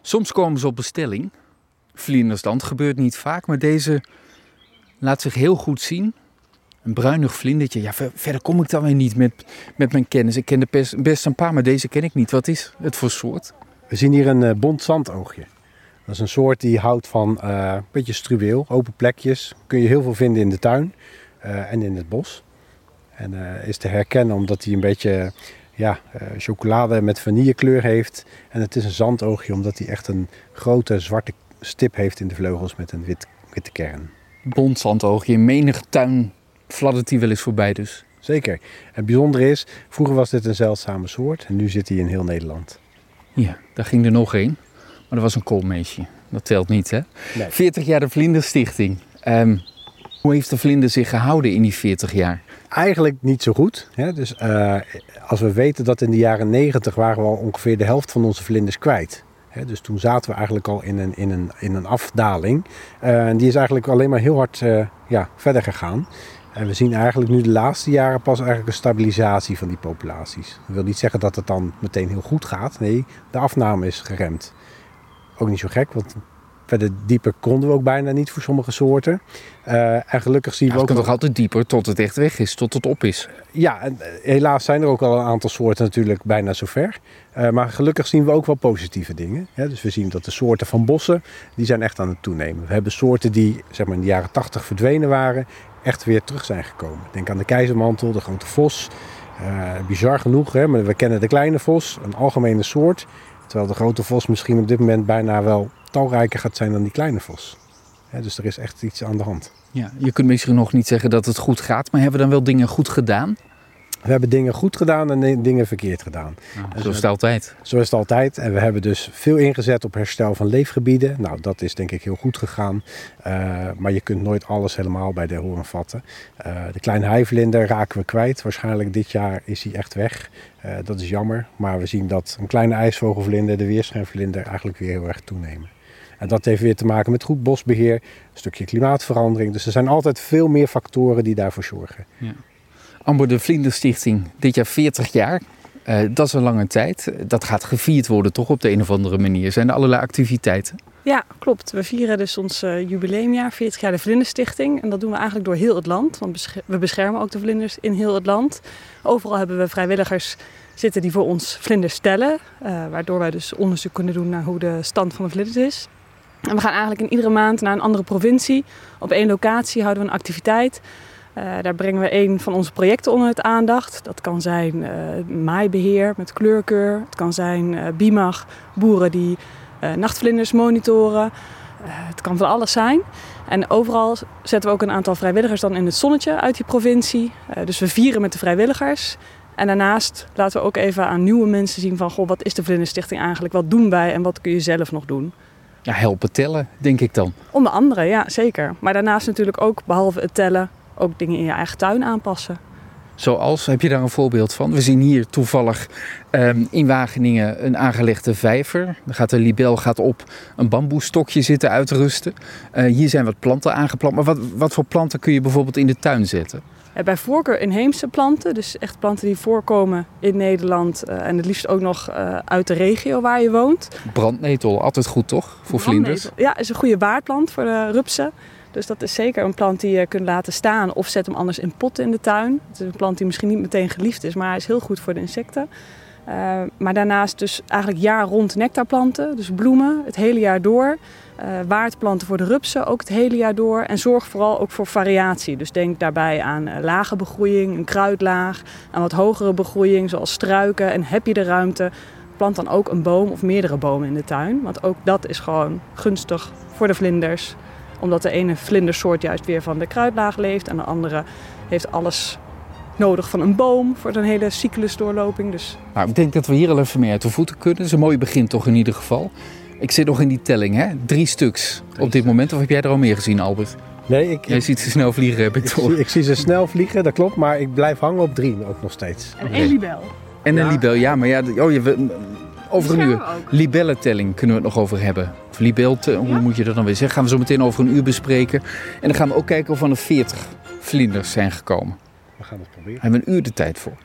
Soms komen ze op bestelling. Vlindersland gebeurt niet vaak, maar deze laat zich heel goed zien. Een bruinig vlindertje. Ja, ver- verder kom ik dan weer niet met, met mijn kennis. Ik ken er best, best een paar, maar deze ken ik niet. Wat is het voor soort? We zien hier een eh, bont zandoogje. Dat is een soort die houdt van eh, een beetje struweel, open plekjes. Kun je heel veel vinden in de tuin eh, en in het bos. En eh, is te herkennen omdat hij een beetje ja, eh, chocolade met vanillekleur heeft. En het is een zandoogje omdat hij echt een grote zwarte stip heeft in de vleugels met een wit, witte kern. Bondzandoogje. In menige tuin fladdert hij wel eens voorbij dus. Zeker. Het bijzondere is, vroeger was dit een zeldzame soort en nu zit hij in heel Nederland. Ja, daar ging er nog één. Maar dat was een koolmeesje. Dat telt niet, hè? Nee. 40 jaar de Vlinderstichting. Ehm, hoe heeft de vlinder zich gehouden in die 40 jaar? Eigenlijk niet zo goed. Hè? Dus eh, als we weten dat in de jaren 90 waren we al ongeveer de helft van onze vlinders kwijt. Hè? Dus toen zaten we eigenlijk al in een, in een, in een afdaling. Eh, en die is eigenlijk alleen maar heel hard eh, ja, verder gegaan. En we zien eigenlijk nu de laatste jaren pas eigenlijk een stabilisatie van die populaties. Dat wil niet zeggen dat het dan meteen heel goed gaat. Nee, de afname is geremd. Ook niet zo gek, want verder dieper konden we ook bijna niet voor sommige soorten. Eh, en gelukkig zien Ja, we het ook... kan nog- toch altijd dieper tot het echt weg is, tot het op is. Ja, en eh, helaas zijn er ook al een aantal soorten natuurlijk bijna zover. Eh maar gelukkig zien we ook wel positieve dingen. Ja, dus we zien dat de soorten van bossen, die zijn echt aan het toenemen. We hebben soorten die zeg maar, in de jaren 80 verdwenen waren, echt weer terug zijn gekomen. Denk aan de keizermantel, de grote vos. Eh, bizar genoeg, hè, maar we kennen de kleine vos, een algemene soort. Terwijl de grote vos misschien op dit moment bijna wel talrijker gaat zijn dan die kleine vos. Dus er is echt iets aan de hand. Ja, je kunt misschien nog niet zeggen dat het goed gaat, maar hebben we dan wel dingen goed gedaan? We hebben dingen goed gedaan en dingen verkeerd gedaan. Nou, zo is het altijd. Zo is het altijd. En we hebben dus veel ingezet op herstel van leefgebieden. Nou, dat is denk ik heel goed gegaan. Eh, maar je kunt nooit alles helemaal bij de horen vatten. Eh, de kleine heivlinder raken we kwijt. Waarschijnlijk dit jaar is hij echt weg. Eh, dat is jammer. Maar we zien dat een kleine ijsvogelvlinder, de weerschijnvlinder, eigenlijk weer heel erg toenemen. En dat heeft weer te maken met goed bosbeheer, een stukje klimaatverandering. Dus er zijn altijd veel meer factoren die daarvoor zorgen. Amber de Vlinderstichting, dit jaar 40 jaar. Eh, dat is een lange tijd. Dat gaat gevierd worden toch op de een of andere manier. Zijn er allerlei activiteiten? Ja, klopt. We vieren dus ons eh, jubileumjaar, 40 jaar de Vlinderstichting. En dat doen we eigenlijk door heel het land. Want we beschermen ook de vlinders in heel het land. Overal hebben we vrijwilligers zitten die voor ons vlinders tellen. eh, waardoor wij dus onderzoek kunnen doen naar hoe de stand van de vlinders is. En we gaan eigenlijk in iedere maand naar een andere provincie. Op één locatie houden we een activiteit. Eh, daar brengen we een van onze projecten onder het aandacht. Dat kan zijn eh, maaibeheer met kleurkeur. Het kan zijn eh BIMAG, boeren die nachtvlinders monitoren. Het kan van alles zijn. En overal zetten we ook een aantal vrijwilligers dan in het zonnetje uit die provincie. Dus we vieren met de vrijwilligers. En daarnaast laten we ook even aan nieuwe mensen zien van... Goh, wat is de Vlinderstichting eigenlijk? Wat doen wij en wat kun je zelf nog doen? Ja, helpen tellen, denk ik dan. Onder andere, ja, zeker. Maar daarnaast natuurlijk ook, behalve het tellen... ook dingen in je eigen tuin aanpassen. Zoals, heb je daar een voorbeeld van? We zien hier toevallig ehm, in Wageningen een aangelegde vijver. Dan gaat de libel gaat op een bamboestokje zitten uitrusten. Eh, hier zijn wat planten aangeplant. Maar wat, wat voor planten kun je bijvoorbeeld in de tuin zetten? Eh, Bij voorkeur inheemse planten, dus echt planten die voorkomen in Nederland... eh, en het liefst ook nog eh, uit de regio waar je woont. Brandnetel, altijd goed toch? Voor vlinders? Ja, is een goede waardplant voor de rupsen. Dus dat is zeker een plant die je kunt laten staan of zet hem anders in potten in de tuin. Het is een plant die misschien niet meteen geliefd is, maar hij is heel goed voor de insecten. Eh, maar daarnaast dus eigenlijk jaar rond nectarplanten, dus bloemen, het hele jaar door. Eh, waardplanten voor de rupsen, ook het hele jaar door. En zorg vooral ook voor variatie. Dus denk daarbij aan eh, lage begroeiing, een kruidlaag, aan wat hogere begroeiing zoals struiken. En heb je de ruimte, plant dan ook een boom of meerdere bomen in de tuin. Want ook dat is gewoon gunstig voor de vlinders. Omdat de ene vlindersoort juist weer van de kruidlaag leeft en de andere heeft alles nodig van een boom voor een hele cyclusdoorloping. Dus Nou, ik denk dat we hier al even mee uit de voeten kunnen. Dat is een mooi begin toch in ieder geval. Ik zit nog in die telling, hè? Drie stuks op dit moment. Of heb jij er al meer gezien, Albert? Nee, ik, Jij ziet ze snel vliegen, heb ik ik, toch? zie, ik zie ze snel vliegen, dat klopt. Maar ik blijf hangen op drie ook nog steeds. en één libel. En een Ja. libel, ja, maar ja, oh, je, we- over een uur. Libellentelling kunnen we het nog over hebben. Of hoe moet je dat dan weer zeggen? Gaan we zo meteen over een uur bespreken. En dan gaan we ook kijken of er 40 vlinders zijn gekomen. We gaan het proberen. Daar hebben we een uur de tijd voor.